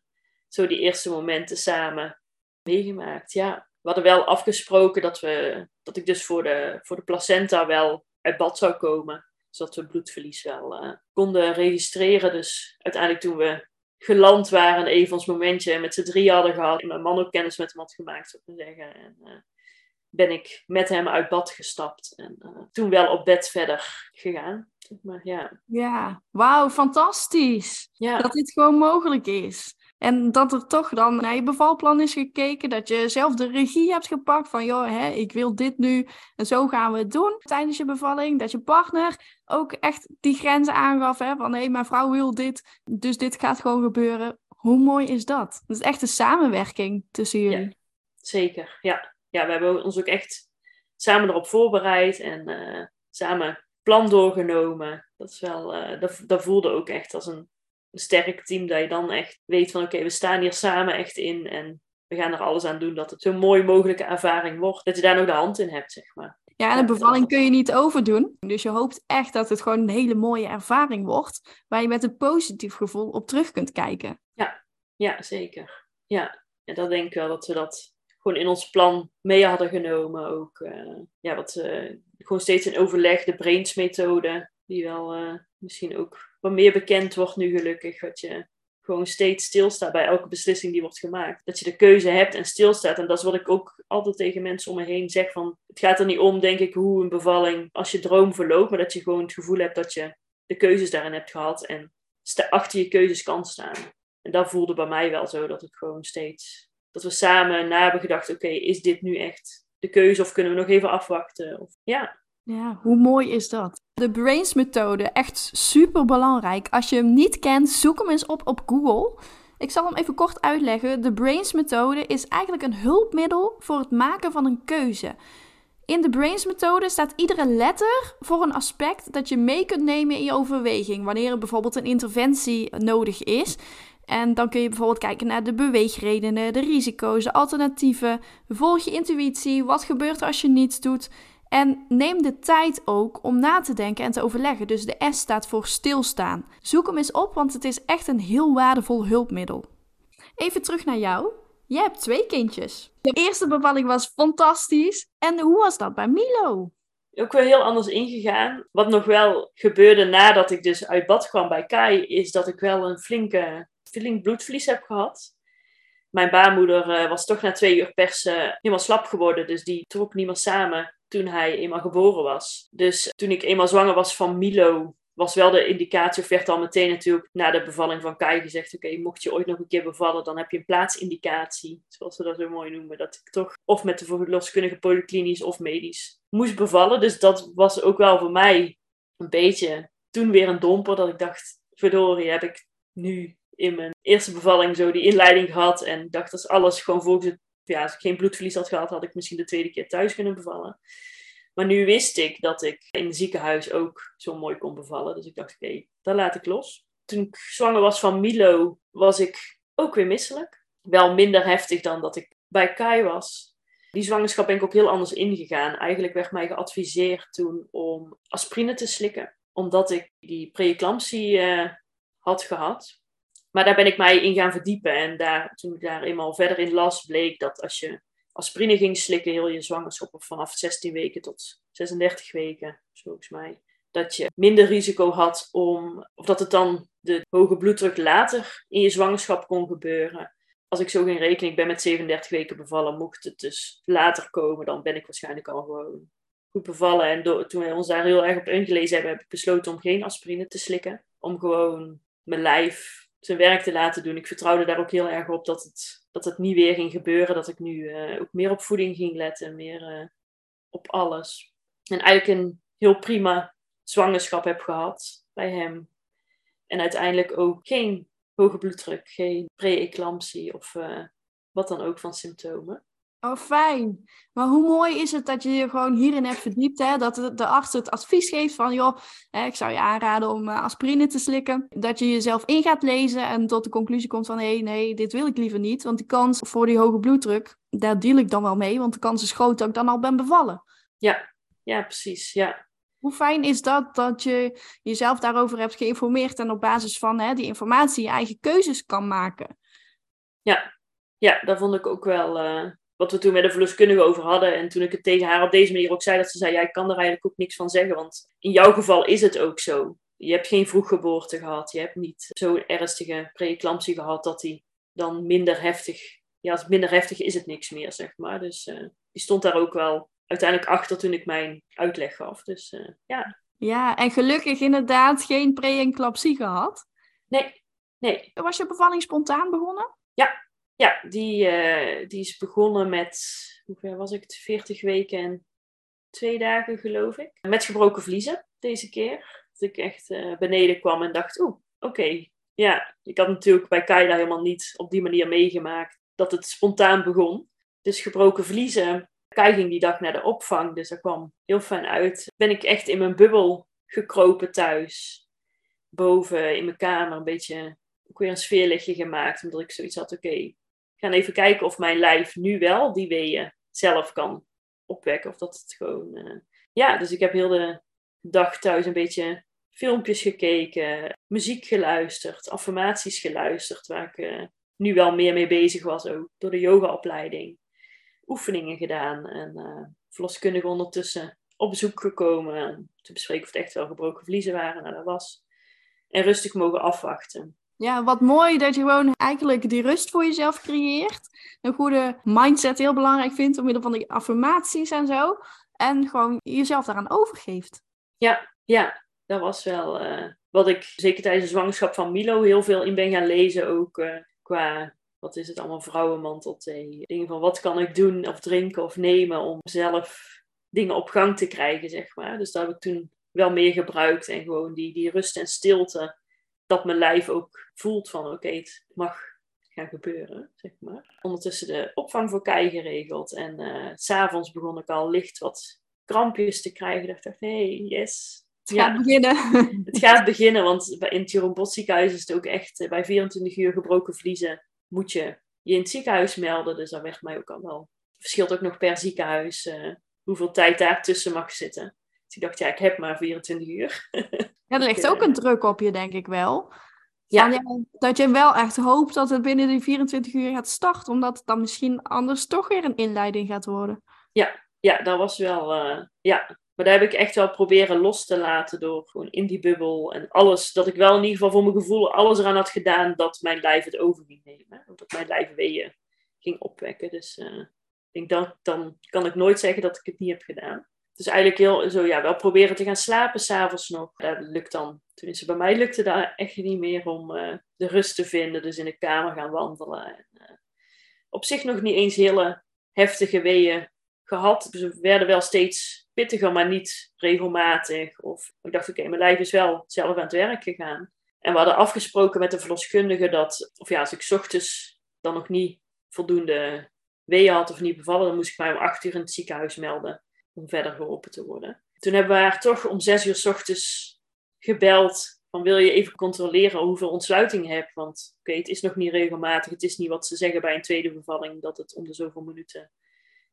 zo die eerste momenten samen meegemaakt. Ja, we hadden wel afgesproken dat, we, dat ik dus voor de, voor de placenta wel uit bad zou komen. Zodat we bloedverlies wel konden registreren. Dus uiteindelijk toen we geland waren. Even ons momentje met z'n drie hadden gehad. En mijn man ook kennis met hem had gemaakt, zou ik zeggen. En uh, ben ik met hem uit bad gestapt. En uh, toen wel op bed verder gegaan. Maar ja. Ja, wauw, fantastisch. Ja. Dat dit gewoon mogelijk is. En dat er toch dan naar je bevalplan is gekeken. Dat je zelf de regie hebt gepakt van, joh, hè, ik wil dit nu. En zo gaan we het doen tijdens je bevalling. Dat je partner ook echt die grenzen aangaf. Hè, van, hé, hey, mijn vrouw wil dit. Dus dit gaat gewoon gebeuren. Hoe mooi is dat? Dat is echt een samenwerking tussen jullie. Ja, zeker, ja. Ja, we hebben ons ook echt samen erop voorbereid. En uh, samen plan doorgenomen. Dat, is wel, uh, dat, dat voelde ook echt als een een sterk team dat je dan echt weet van oké, we staan hier samen echt in en we gaan er alles aan doen dat het zo'n mooi mogelijke ervaring wordt. Dat je daar nog de hand in hebt, zeg maar. Ja, en een bevalling kun je niet overdoen. Dus je hoopt echt dat het gewoon een hele mooie ervaring wordt, waar je met een positief gevoel op terug kunt kijken. Ja, ja zeker. Ja, en dat denk ik wel dat we dat gewoon in ons plan mee hadden genomen. Ook uh, ja, wat, uh, gewoon steeds in overleg, de Brains methode, die wel uh, misschien ook wat meer bekend wordt nu gelukkig. Dat je gewoon steeds stilstaat bij elke beslissing die wordt gemaakt. Dat je de keuze hebt en stilstaat. En dat is wat ik ook altijd tegen mensen om me heen zeg. Van, het gaat er niet om, denk ik, hoe een bevalling als je droom verloopt. Maar dat je gewoon het gevoel hebt dat je de keuzes daarin hebt gehad. En achter je keuzes kan staan. En dat voelde bij mij wel zo. Dat het gewoon steeds... Dat we samen na hebben gedacht, oké, is dit nu echt de keuze of kunnen we nog even afwachten? Of, ja. Ja, hoe mooi is dat? De Brains methode, echt super belangrijk. Als je hem niet kent, zoek hem eens op op Google. Ik zal hem even kort uitleggen. De Brains methode is eigenlijk een hulpmiddel voor het maken van een keuze. In de Brains methode staat iedere letter voor een aspect dat je mee kunt nemen in je overweging. Wanneer er bijvoorbeeld een interventie nodig is. En dan kun je bijvoorbeeld kijken naar de beweegredenen, de risico's, de alternatieven. Volg je intuïtie. Wat gebeurt er als je niets doet? En neem de tijd ook om na te denken en te overleggen. Dus de S staat voor stilstaan. Zoek hem eens op, want het is echt een heel waardevol hulpmiddel. Even terug naar jou. Je hebt twee kindjes. De eerste bevalling was fantastisch. En hoe was dat bij Milo? Ook weer heel anders ingegaan. Wat nog wel gebeurde nadat ik dus uit bad kwam bij Kai, is dat ik wel een flinke, flink bloedverlies heb gehad. Mijn baarmoeder uh, was toch na twee uur persen helemaal slap geworden, dus die trok niet meer samen toen hij eenmaal geboren was. Dus toen ik eenmaal zwanger was van Milo, was wel de indicatie, of werd al meteen natuurlijk na de bevalling van Kai gezegd: Oké, mocht je ooit nog een keer bevallen, dan heb je een plaatsindicatie, zoals ze dat zo mooi noemen. Dat ik toch of met de verloskundige polyklinisch of medisch moest bevallen. Dus dat was ook wel voor mij een beetje toen weer een domper, dat ik dacht: Verdorie, heb ik nu in mijn eerste bevalling zo die inleiding gehad. En dacht dat alles gewoon volgens het ja, als ik geen bloedverlies had gehad, had ik misschien de tweede keer thuis kunnen bevallen. Maar nu wist ik dat ik in het ziekenhuis ook zo mooi kon bevallen. Dus ik dacht, oké, okay, laat ik los. Toen ik zwanger was van Milo, was ik ook weer misselijk. Wel minder heftig dan dat ik bij Kai was. Die zwangerschap ben ik ook heel anders ingegaan. Eigenlijk werd mij geadviseerd toen om aspirine te slikken. Omdat ik die preeclampsie uh, had gehad. Maar daar ben ik mij in gaan verdiepen. En daar, toen ik daar eenmaal verder in las, bleek dat als je aspirine ging slikken, heel je zwangerschap vanaf 16 weken tot 36 weken, volgens mij, dat je minder risico had om, of dat het dan de hoge bloeddruk later in je zwangerschap kon gebeuren. Als ik zo ging rekenen, ik ben met 37 weken bevallen, mocht het dus later komen, dan ben ik waarschijnlijk al gewoon goed bevallen. En toen wij ons daar heel erg op ingelezen hebben, heb ik besloten om geen aspirine te slikken. Om gewoon mijn lijf zijn werk te laten doen. Ik vertrouwde daar ook heel erg op dat het, dat het niet weer ging gebeuren. Dat ik nu uh, ook meer op voeding ging letten, meer uh, op alles. En eigenlijk een heel prima zwangerschap heb gehad bij hem. En uiteindelijk ook geen hoge bloeddruk, geen pre-eclampsie of uh, wat dan ook van symptomen. Oh, fijn. Maar hoe mooi is het dat je je gewoon hierin hebt verdiept, hè? dat de, de arts het advies geeft van, joh, hè, ik zou je aanraden om uh, aspirine te slikken. Dat je jezelf in gaat lezen en tot de conclusie komt van, hé, hey, nee, dit wil ik liever niet. Want die kans voor die hoge bloeddruk, daar deal ik dan wel mee, want de kans is groot dat ik dan al ben bevallen. Ja, ja, precies, ja. Hoe fijn is dat dat je jezelf daarover hebt geïnformeerd en op basis van hè, die informatie je eigen keuzes kan maken? Ja, ja dat vond ik ook wel... Uh wat we toen met de verloskundige over hadden. En toen ik het tegen haar op deze manier ook zei, dat ze zei, jij kan er eigenlijk ook niks van zeggen. Want in jouw geval is het ook zo. Je hebt geen vroeggeboorte gehad. Je hebt niet zo'n ernstige preeclampsie gehad dat die dan minder heftig... Ja, als minder heftig is het niks meer, zeg maar. Dus uh, die stond daar ook wel uiteindelijk achter toen ik mijn uitleg gaf. Dus uh, ja. Ja, en gelukkig inderdaad geen preeclampsie gehad. Nee, nee. Was je bevalling spontaan begonnen? Ja, ja, die, uh, die is begonnen met, hoeveel was ik het, 40 weken en twee dagen geloof ik. Met gebroken vliezen deze keer. Dat ik echt uh, beneden kwam en dacht, oeh, oké. Ja, ik had natuurlijk bij Kaida helemaal niet op die manier meegemaakt dat het spontaan begon. Dus gebroken vliezen. Kai ging die dag naar de opvang, dus dat kwam heel fijn uit. Ben ik echt in mijn bubbel gekropen thuis. Boven in mijn kamer een beetje ook weer een sfeerlichtje gemaakt. Omdat ik zoiets had, oké, gaan even kijken of mijn lijf nu wel die weeën zelf kan opwekken. Of dat het gewoon. Uh... Ja, dus ik heb heel de dag thuis een beetje filmpjes gekeken, muziek geluisterd, affirmaties geluisterd, waar ik uh, nu wel meer mee bezig was ook door de yogaopleiding. Oefeningen gedaan en uh, verloskundige ondertussen op bezoek gekomen te bespreken of het echt wel gebroken vliezen waren. Nou, dat was. En rustig mogen afwachten. Ja, wat mooi dat je gewoon eigenlijk die rust voor jezelf creëert. Een goede mindset heel belangrijk vindt, door middel van die affirmaties en zo. En gewoon jezelf daaraan overgeeft. Ja, ja, dat was wel uh, wat ik zeker tijdens de zwangerschap van Milo heel veel in ben gaan lezen. Ook uh, qua, wat is het allemaal, vrouwenmantelthee. Dingen van wat kan ik doen of drinken of nemen om zelf dingen op gang te krijgen, zeg maar. Dus daar heb ik toen wel meer gebruikt. En gewoon die, die rust en stilte, dat mijn lijf ook voelt van oké, het mag gaan gebeuren, zeg maar. Ondertussen de opvang voor Kei geregeld. En uh, s'avonds begon ik al licht wat krampjes te krijgen. Ik dacht, hé, hey, yes. Het gaat beginnen. Het gaat beginnen, want in het Jeroen Bos ziekenhuis is het ook echt... Eh, bij 24 uur gebroken vliezen moet je je in het ziekenhuis melden. Dus dat werd mij ook al wel... Het verschilt ook nog per ziekenhuis uh, hoeveel tijd daar tussen mag zitten. Dus ik dacht, ja, ik heb maar 24 uur. Ja, er ligt ook een druk op je, denk ik wel. Ja. dat je wel echt hoopt dat het binnen die 24 uur gaat starten, omdat het dan misschien anders toch weer een inleiding gaat worden. Ja, ja dat was wel. Uh, ja. Maar daar heb ik echt wel proberen los te laten door gewoon in die bubbel en alles. Dat ik wel in ieder geval voor mijn gevoel alles eraan had gedaan dat mijn lijf het over ging nemen. Dat mijn lijf weeën ging opwekken. Dus uh, ik denk dat dan kan ik nooit zeggen dat ik het niet heb gedaan. Dus eigenlijk heel zo, ja, wel proberen te gaan slapen s'avonds nog. Dat lukt dan. Tenminste, bij mij lukte dat echt niet meer om uh, de rust te vinden. Dus in de kamer gaan wandelen. En, uh, op zich nog niet eens hele heftige weeën gehad. Dus ze werden wel steeds pittiger, maar niet regelmatig. Of ik dacht, oké, mijn lijf is wel zelf aan het werk gegaan. En we hadden afgesproken met de verloskundige dat, of ja, als ik ochtends dan nog niet voldoende weeën had of niet bevallen, dan moest ik mij om acht uur in het ziekenhuis melden om verder geholpen te worden. Toen hebben we haar toch om zes uur s ochtends gebeld van wil je even controleren hoeveel ontsluiting je hebt, want oké, het is nog niet regelmatig, het is niet wat ze zeggen bij een tweede bevalling, dat het om de zoveel minuten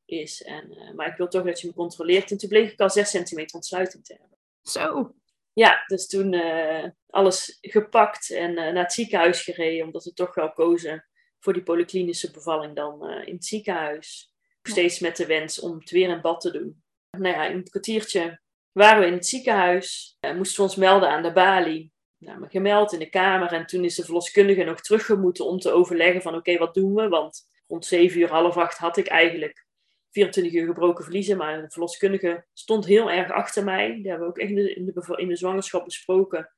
is. En, uh, maar ik wil toch dat je me controleert. En toen bleek ik al 6 centimeter ontsluiting te hebben. Zo. Ja, dus toen uh, alles gepakt en uh, naar het ziekenhuis gereden, omdat we toch wel kozen voor die polyklinische bevalling dan in het ziekenhuis. Steeds met de wens om het weer in bad te doen. Nou ja, in het kwartiertje waren we in het ziekenhuis. Uh, moesten we ons melden aan de balie. Nou, me gemeld in de kamer. En toen is de verloskundige nog teruggemoeten om te overleggen van oké, wat doen we? Want rond 7 uur, half acht had ik eigenlijk 24 uur gebroken vliezen. Maar de verloskundige stond heel erg achter mij. Die hebben we ook echt in de, in de, in de zwangerschap besproken.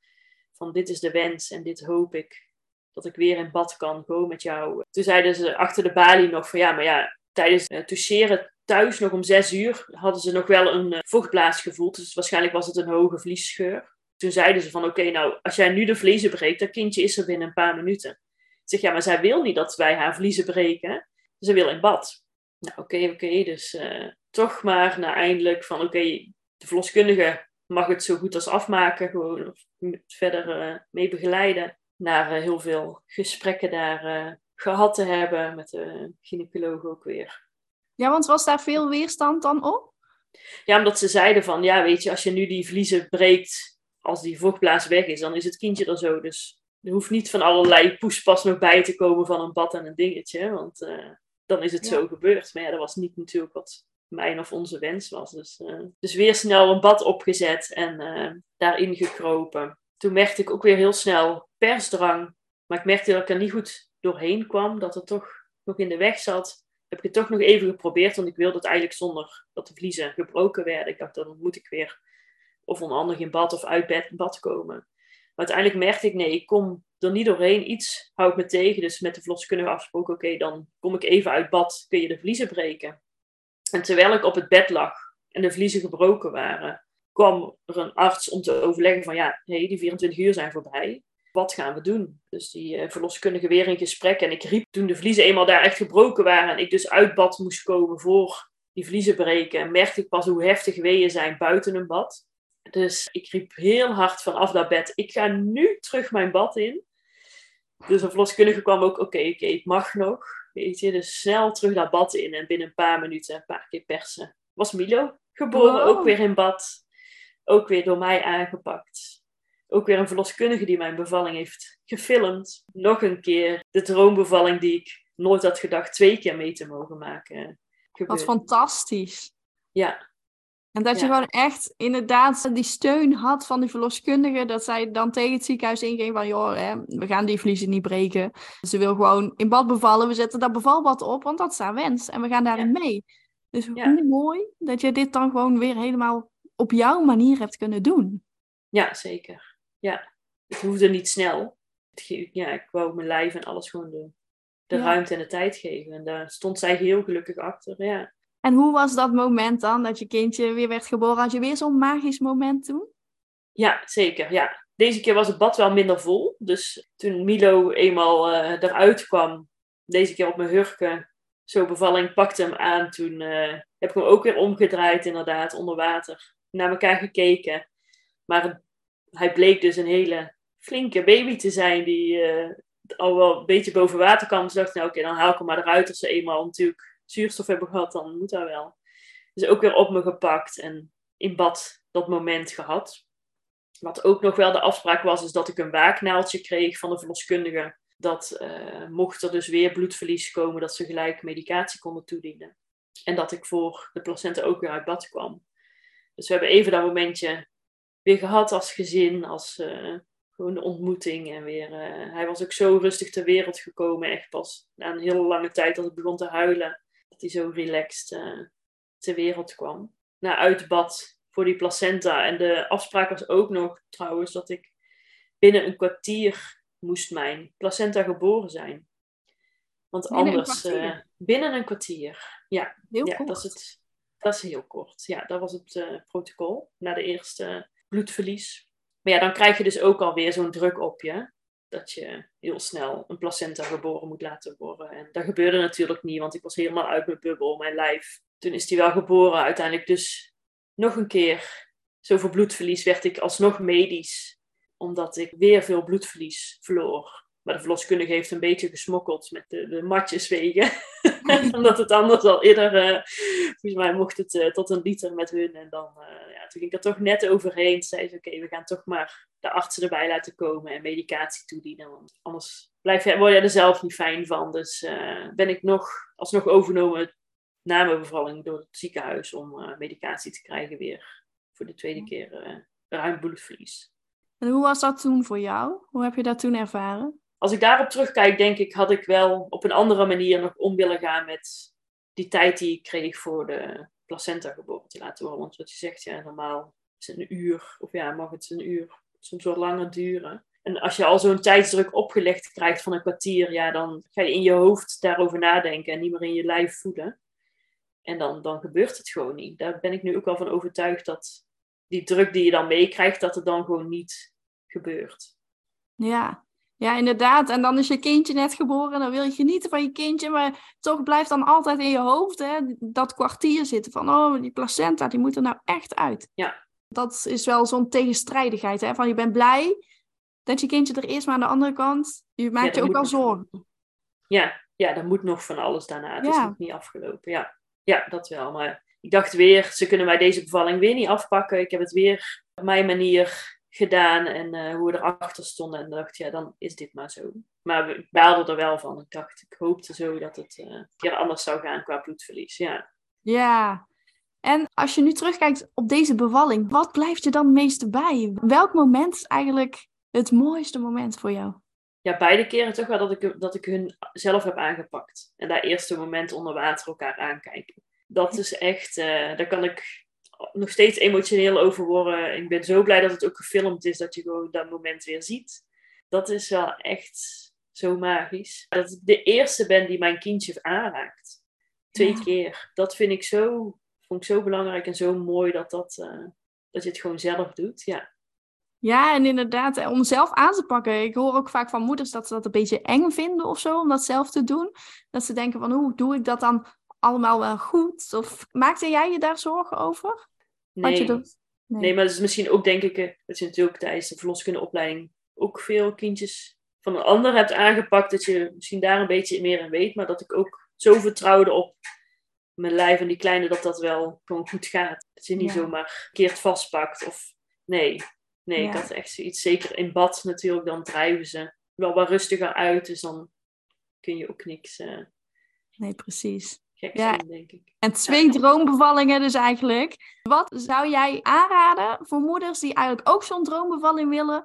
Van dit is de wens en dit hoop ik. Dat ik weer in bad kan, gewoon met jou. Toen zeiden ze achter de balie nog van ja, maar ja, tijdens het uh, toucheren thuis nog om zes uur hadden ze nog wel een uh, vochtblaas gevoeld. Dus waarschijnlijk was het een hoge vliesscheur. Toen zeiden ze van oké, nou als jij nu de vliezen breekt, dat kindje is er binnen een paar minuten. Ik zeg ja, maar zij wil niet dat wij haar vliezen breken. Ze wil in bad. Nou oké, oké, dus uh, toch maar na eindelijk van oké, de verloskundige mag het zo goed als afmaken. Gewoon verder mee begeleiden. Naar heel veel gesprekken daar gehad te hebben met de gynaecoloog ook weer. Ja, want was daar veel weerstand dan op? Ja, omdat ze zeiden van, ja, weet je, als je nu die vliezen breekt, als die vochtblaas weg is, dan is het kindje er zo. Dus er hoeft niet van allerlei poespas nog bij te komen van een bad en een dingetje, want uh, dan is het zo gebeurd. Maar ja, dat was niet natuurlijk wat mijn of onze wens was. Dus, uh, dus weer snel een bad opgezet en uh, daarin gekropen. Toen merkte ik ook weer heel snel persdrang, maar ik merkte dat ik er niet goed doorheen kwam, dat het toch nog in de weg zat heb ik het toch nog even geprobeerd, want ik wilde het eigenlijk zonder dat de vliezen gebroken werden. Ik dacht, dan moet ik weer of onhandig in bad of uit bed, bad komen. Maar uiteindelijk merkte ik, nee, ik kom er niet doorheen. Iets houdt me tegen. Dus met de verloskundige afgesproken, oké, dan kom ik even uit bad, kun je de vliezen breken. En terwijl ik op het bed lag en de vliezen gebroken waren, kwam er een arts om te overleggen van, ja, hey, die 24 uur zijn voorbij wat gaan we doen? Dus die uh, verloskundige weer in gesprek. En ik riep toen de vliezen eenmaal daar echt gebroken waren. En ik dus uit bad moest komen voor die vliezen breken. En merkte ik pas hoe heftig weeën zijn buiten een bad. Dus ik riep heel hard vanaf dat bed. Ik ga nu terug mijn bad in. Dus een verloskundige kwam ook. Oké, oké, okay, ik mag nog. Weet je, dus snel terug dat bad in. En binnen een paar minuten een paar keer persen. Was Milo geboren, ook weer in bad. Ook weer door mij aangepakt ook weer een verloskundige die mijn bevalling heeft gefilmd. Nog een keer de droombevalling die ik nooit had gedacht twee keer mee te mogen maken. Wat fantastisch. Ja. En dat je gewoon echt inderdaad die steun had van die verloskundige. Dat zij dan tegen het ziekenhuis inging van... joh, hè, we gaan die vliezen niet breken. Ze wil gewoon in bad bevallen. We zetten dat bevalbad op, want dat is haar wens. En we gaan daarin mee. Dus hoe mooi dat je dit dan gewoon weer helemaal op jouw manier hebt kunnen doen. Ja, zeker. Ja, het hoefde niet snel. Ja, ik wou mijn lijf en alles gewoon de, de ruimte en de tijd geven. En daar stond zij heel gelukkig achter, ja. En hoe was dat moment dan, dat je kindje weer werd geboren? Had je weer zo'n magisch moment toen? Ja, zeker, ja. Deze keer was het bad wel minder vol. Dus toen Milo eenmaal uh, eruit kwam, deze keer op mijn hurken, zo bevalling pakte hem aan. Toen uh, heb ik hem ook weer omgedraaid, inderdaad, onder water. Naar elkaar gekeken. Maar hij bleek dus een hele flinke baby te zijn, die uh, al wel een beetje boven water kwam. Dus dacht nou oké, dan haal ik hem maar eruit als ze eenmaal natuurlijk zuurstof hebben gehad, dan moet dat wel. Dus ook weer op me gepakt en in bad dat moment gehad. Wat ook nog wel de afspraak was, is dat ik een waaknaaltje kreeg van de verloskundige. Dat uh, mocht er dus weer bloedverlies komen, dat ze gelijk medicatie konden toedienen. En dat ik voor de placenta ook weer uit bad kwam. Dus we hebben even dat momentje weer gehad als gezin, als uh, gewoon ontmoeting. En weer, uh, hij was ook zo rustig ter wereld gekomen, echt pas na een hele lange tijd dat ik begon te huilen dat hij zo relaxed uh, ter wereld kwam. Na uit bad voor die placenta. En de afspraak was ook nog trouwens dat ik binnen een kwartier moest mijn placenta geboren zijn. Want binnen anders, een binnen een kwartier. Ja, heel ja dat, is het, dat is heel kort. Ja, dat was het uh, protocol na de eerste bloedverlies. Maar ja, dan krijg je dus ook alweer zo'n druk op je dat je heel snel een placenta geboren moet laten worden. En dat gebeurde natuurlijk niet, want ik was helemaal uit mijn bubbel, mijn lijf. Toen is die wel geboren, uiteindelijk dus nog een keer. Zoveel bloedverlies werd ik alsnog medisch, omdat ik weer veel bloedverlies verloor. Maar de verloskundige heeft een beetje gesmokkeld met de, de matjes wegen. Omdat het anders al eerder, uh, volgens mij mocht het uh, tot een liter met hun. En dan, uh, ja, toen ging ik er toch net overheen. Zei ze, oké, we gaan toch maar de artsen erbij laten komen en medicatie toedienen. Want anders blijf je, word je er zelf niet fijn van. Dus ben ik nog alsnog overgenomen na mijn bevalling door het ziekenhuis om medicatie te krijgen weer. Voor de tweede keer ruim bloedverlies. En hoe was dat toen voor jou? Hoe heb je dat toen ervaren? Als ik daarop terugkijk, denk ik, had ik wel op een andere manier nog om willen gaan met die tijd die ik kreeg voor de placenta geboren te laten worden. Want wat je zegt, ja, normaal is het een uur, of ja, mag het een uur, soms wel langer duren. En als je al zo'n tijdsdruk opgelegd krijgt van een kwartier, ja, dan ga je in je hoofd daarover nadenken en niet meer in je lijf voelen. En dan, dan gebeurt het gewoon niet. Daar ben ik nu ook wel van overtuigd dat die druk die je dan meekrijgt, dat het dan gewoon niet gebeurt. Ja, ja, inderdaad. En dan is je kindje net geboren, dan wil je genieten van je kindje, maar toch blijft dan altijd in je hoofd hè, dat kwartier zitten van, oh, die placenta, die moet er nou echt uit. Ja. Dat is wel zo'n tegenstrijdigheid, hè, van je bent blij dat je kindje er eerst, maar aan de andere kant, je maakt je ook wel zorgen. Ja, ja, er moet nog van alles daarna. Het is nog niet afgelopen. Ja. ja, dat wel. Maar ik dacht weer, ze kunnen mij deze bevalling weer niet afpakken. Ik heb het weer op mijn manier gedaan en uh, hoe we erachter stonden. En dacht, ja, dan is dit maar zo. Maar ik baalde er wel van. Ik dacht, ik hoopte zo dat het uh, een keer anders zou gaan qua bloedverlies. Ja. Ja. En als je nu terugkijkt op deze bevalling, wat blijft je dan het meeste bij? Welk moment is eigenlijk het mooiste moment voor jou? Ja, beide keren toch wel dat ik, dat ik hun zelf heb aangepakt. En dat eerste moment onder water elkaar aankijken. Dat is echt, uh, daar kan ik nog steeds emotioneel over worden. Ik ben zo blij dat het ook gefilmd is, dat je gewoon dat moment weer ziet. Dat is wel echt zo magisch. Dat ik de eerste ben die mijn kindje aanraakt. Twee keer. Dat vind ik zo, vond ik zo belangrijk en zo mooi dat, dat, uh, dat je het gewoon zelf doet. Ja. Ja, en inderdaad, eh, om zelf aan te pakken. Ik hoor ook vaak van moeders dat ze dat een beetje eng vinden of zo, om dat zelf te doen. Dat ze denken van, hoe doe ik dat dan allemaal wel goed? Of maakte jij je daar zorgen over? Nee. Je nee. Nee. maar dat is misschien ook, denk ik, eh, dat je natuurlijk tijdens de verloskundeopleiding ook veel kindjes van een ander hebt aangepakt. Dat je misschien daar een beetje meer in weet, maar dat ik ook zo vertrouwde op mijn lijf en die kleine dat dat wel gewoon goed gaat. Dat je niet zomaar keert vastpakt of nee. Nee, ik had echt zoiets. Zeker in bad natuurlijk, dan drijven ze wel wat rustiger uit. Dus dan kun je ook niks. Uh... Nee, precies. Gek zijn, denk ik. En twee droombevallingen dus eigenlijk. Wat zou jij aanraden voor moeders die eigenlijk ook zo'n droombevalling willen,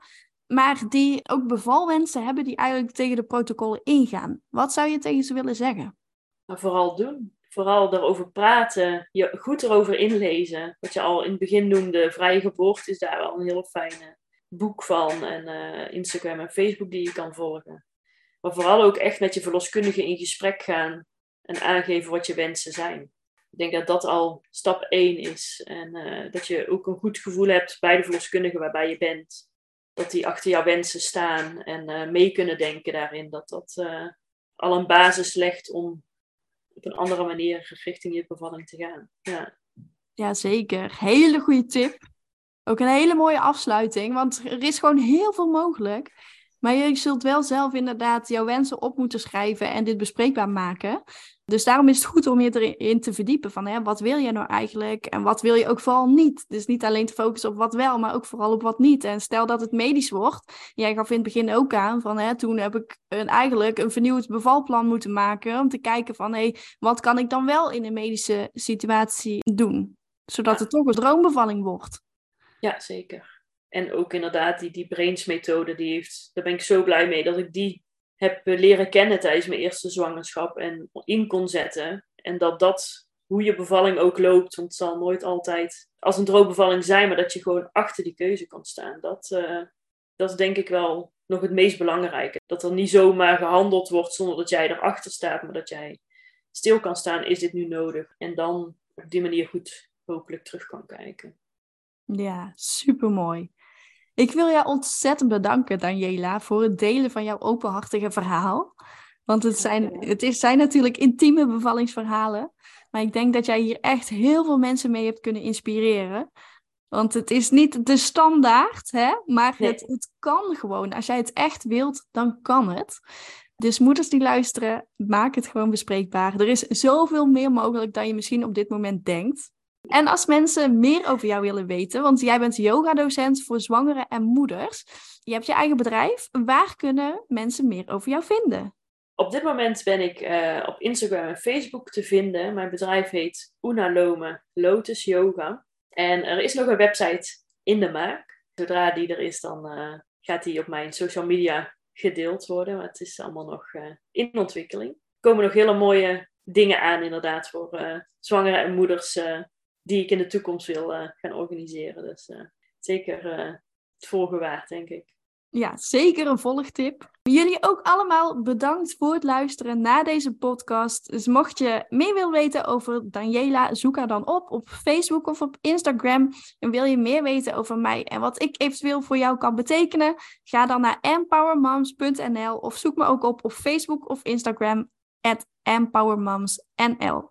maar die ook bevalwensen hebben die eigenlijk tegen de protocollen ingaan? Wat zou je tegen ze willen zeggen? Maar vooral doen. Vooral erover praten, je goed erover inlezen. Wat je al in het begin noemde, vrije geboorte is daar wel een heel fijne boek van. En uh, Instagram en Facebook die je kan volgen. Maar vooral ook echt met je verloskundige in gesprek gaan en aangeven wat je wensen zijn. Ik denk dat dat al stap 1 is. En uh, dat je ook een goed gevoel hebt bij de verloskundige waarbij je bent. Dat die achter jouw wensen staan en uh, mee kunnen denken daarin. Dat dat uh, al een basis legt om op een andere manier richting je bevalling te gaan. Ja. ja, zeker. Hele goede tip. Ook een hele mooie afsluiting, want er is gewoon heel veel mogelijk. Maar je zult wel zelf inderdaad jouw wensen op moeten schrijven en dit bespreekbaar maken. Dus daarom is het goed om je erin te verdiepen van hè, wat wil je nou eigenlijk en wat wil je ook vooral niet. Dus niet alleen te focussen op wat wel, maar ook vooral op wat niet. En stel dat het medisch wordt. Jij gaf in het begin ook aan van hè, toen heb ik een, eigenlijk een vernieuwd bevalplan moeten maken om te kijken van hé, wat kan ik dan wel in een medische situatie doen. Zodat het toch een droombevalling wordt. Ja, zeker. En ook inderdaad die, die Brains methode, die heeft, daar ben ik zo blij mee dat ik die heb leren kennen tijdens mijn eerste zwangerschap en in kon zetten. En dat dat, hoe je bevalling ook loopt, want het zal nooit altijd als een droombevalling zijn, maar dat je gewoon achter die keuze kan staan. Dat, uh, dat is denk ik wel nog het meest belangrijke. Dat er niet zomaar gehandeld wordt zonder dat jij erachter staat, maar dat jij stil kan staan, is dit nu nodig? En dan op die manier goed hopelijk terug kan kijken. Ja, supermooi. Ik wil jou ontzettend bedanken, Daniela, voor het delen van jouw openhartige verhaal. Want het zijn, het is, zijn natuurlijk intieme bevallingsverhalen. Maar ik denk dat jij hier echt heel veel mensen mee hebt kunnen inspireren. Want het is niet de standaard, hè? maar het, het kan gewoon. Als jij het echt wilt, dan kan het. Dus moeders die luisteren, maak het gewoon bespreekbaar. Er is zoveel meer mogelijk dan je misschien op dit moment denkt. En als mensen meer over jou willen weten, want jij bent yogadocent voor zwangeren en moeders. Je hebt je eigen bedrijf. Waar kunnen mensen meer over jou vinden? Op dit moment ben ik uh, op Instagram en Facebook te vinden. Mijn bedrijf heet Una Lome Lotus Yoga. En er is nog een website in de maak. Zodra die er is, dan uh, gaat die op mijn social media gedeeld worden. Maar het is allemaal nog uh, in ontwikkeling. Er komen nog hele mooie dingen aan, inderdaad, voor zwangere en moeders die ik in de toekomst wil uh, gaan organiseren. Dus uh, zeker uh, het volgen waard, denk ik. Ja, zeker een volgtip. Jullie ook allemaal bedankt voor het luisteren naar deze podcast. Dus mocht je meer willen weten over Daniela, zoek haar dan op op Facebook of op Instagram. En wil je meer weten over mij en wat ik eventueel voor jou kan betekenen, ga dan naar empowermoms.nl of zoek me ook op op Facebook of Instagram at empowermomsnl.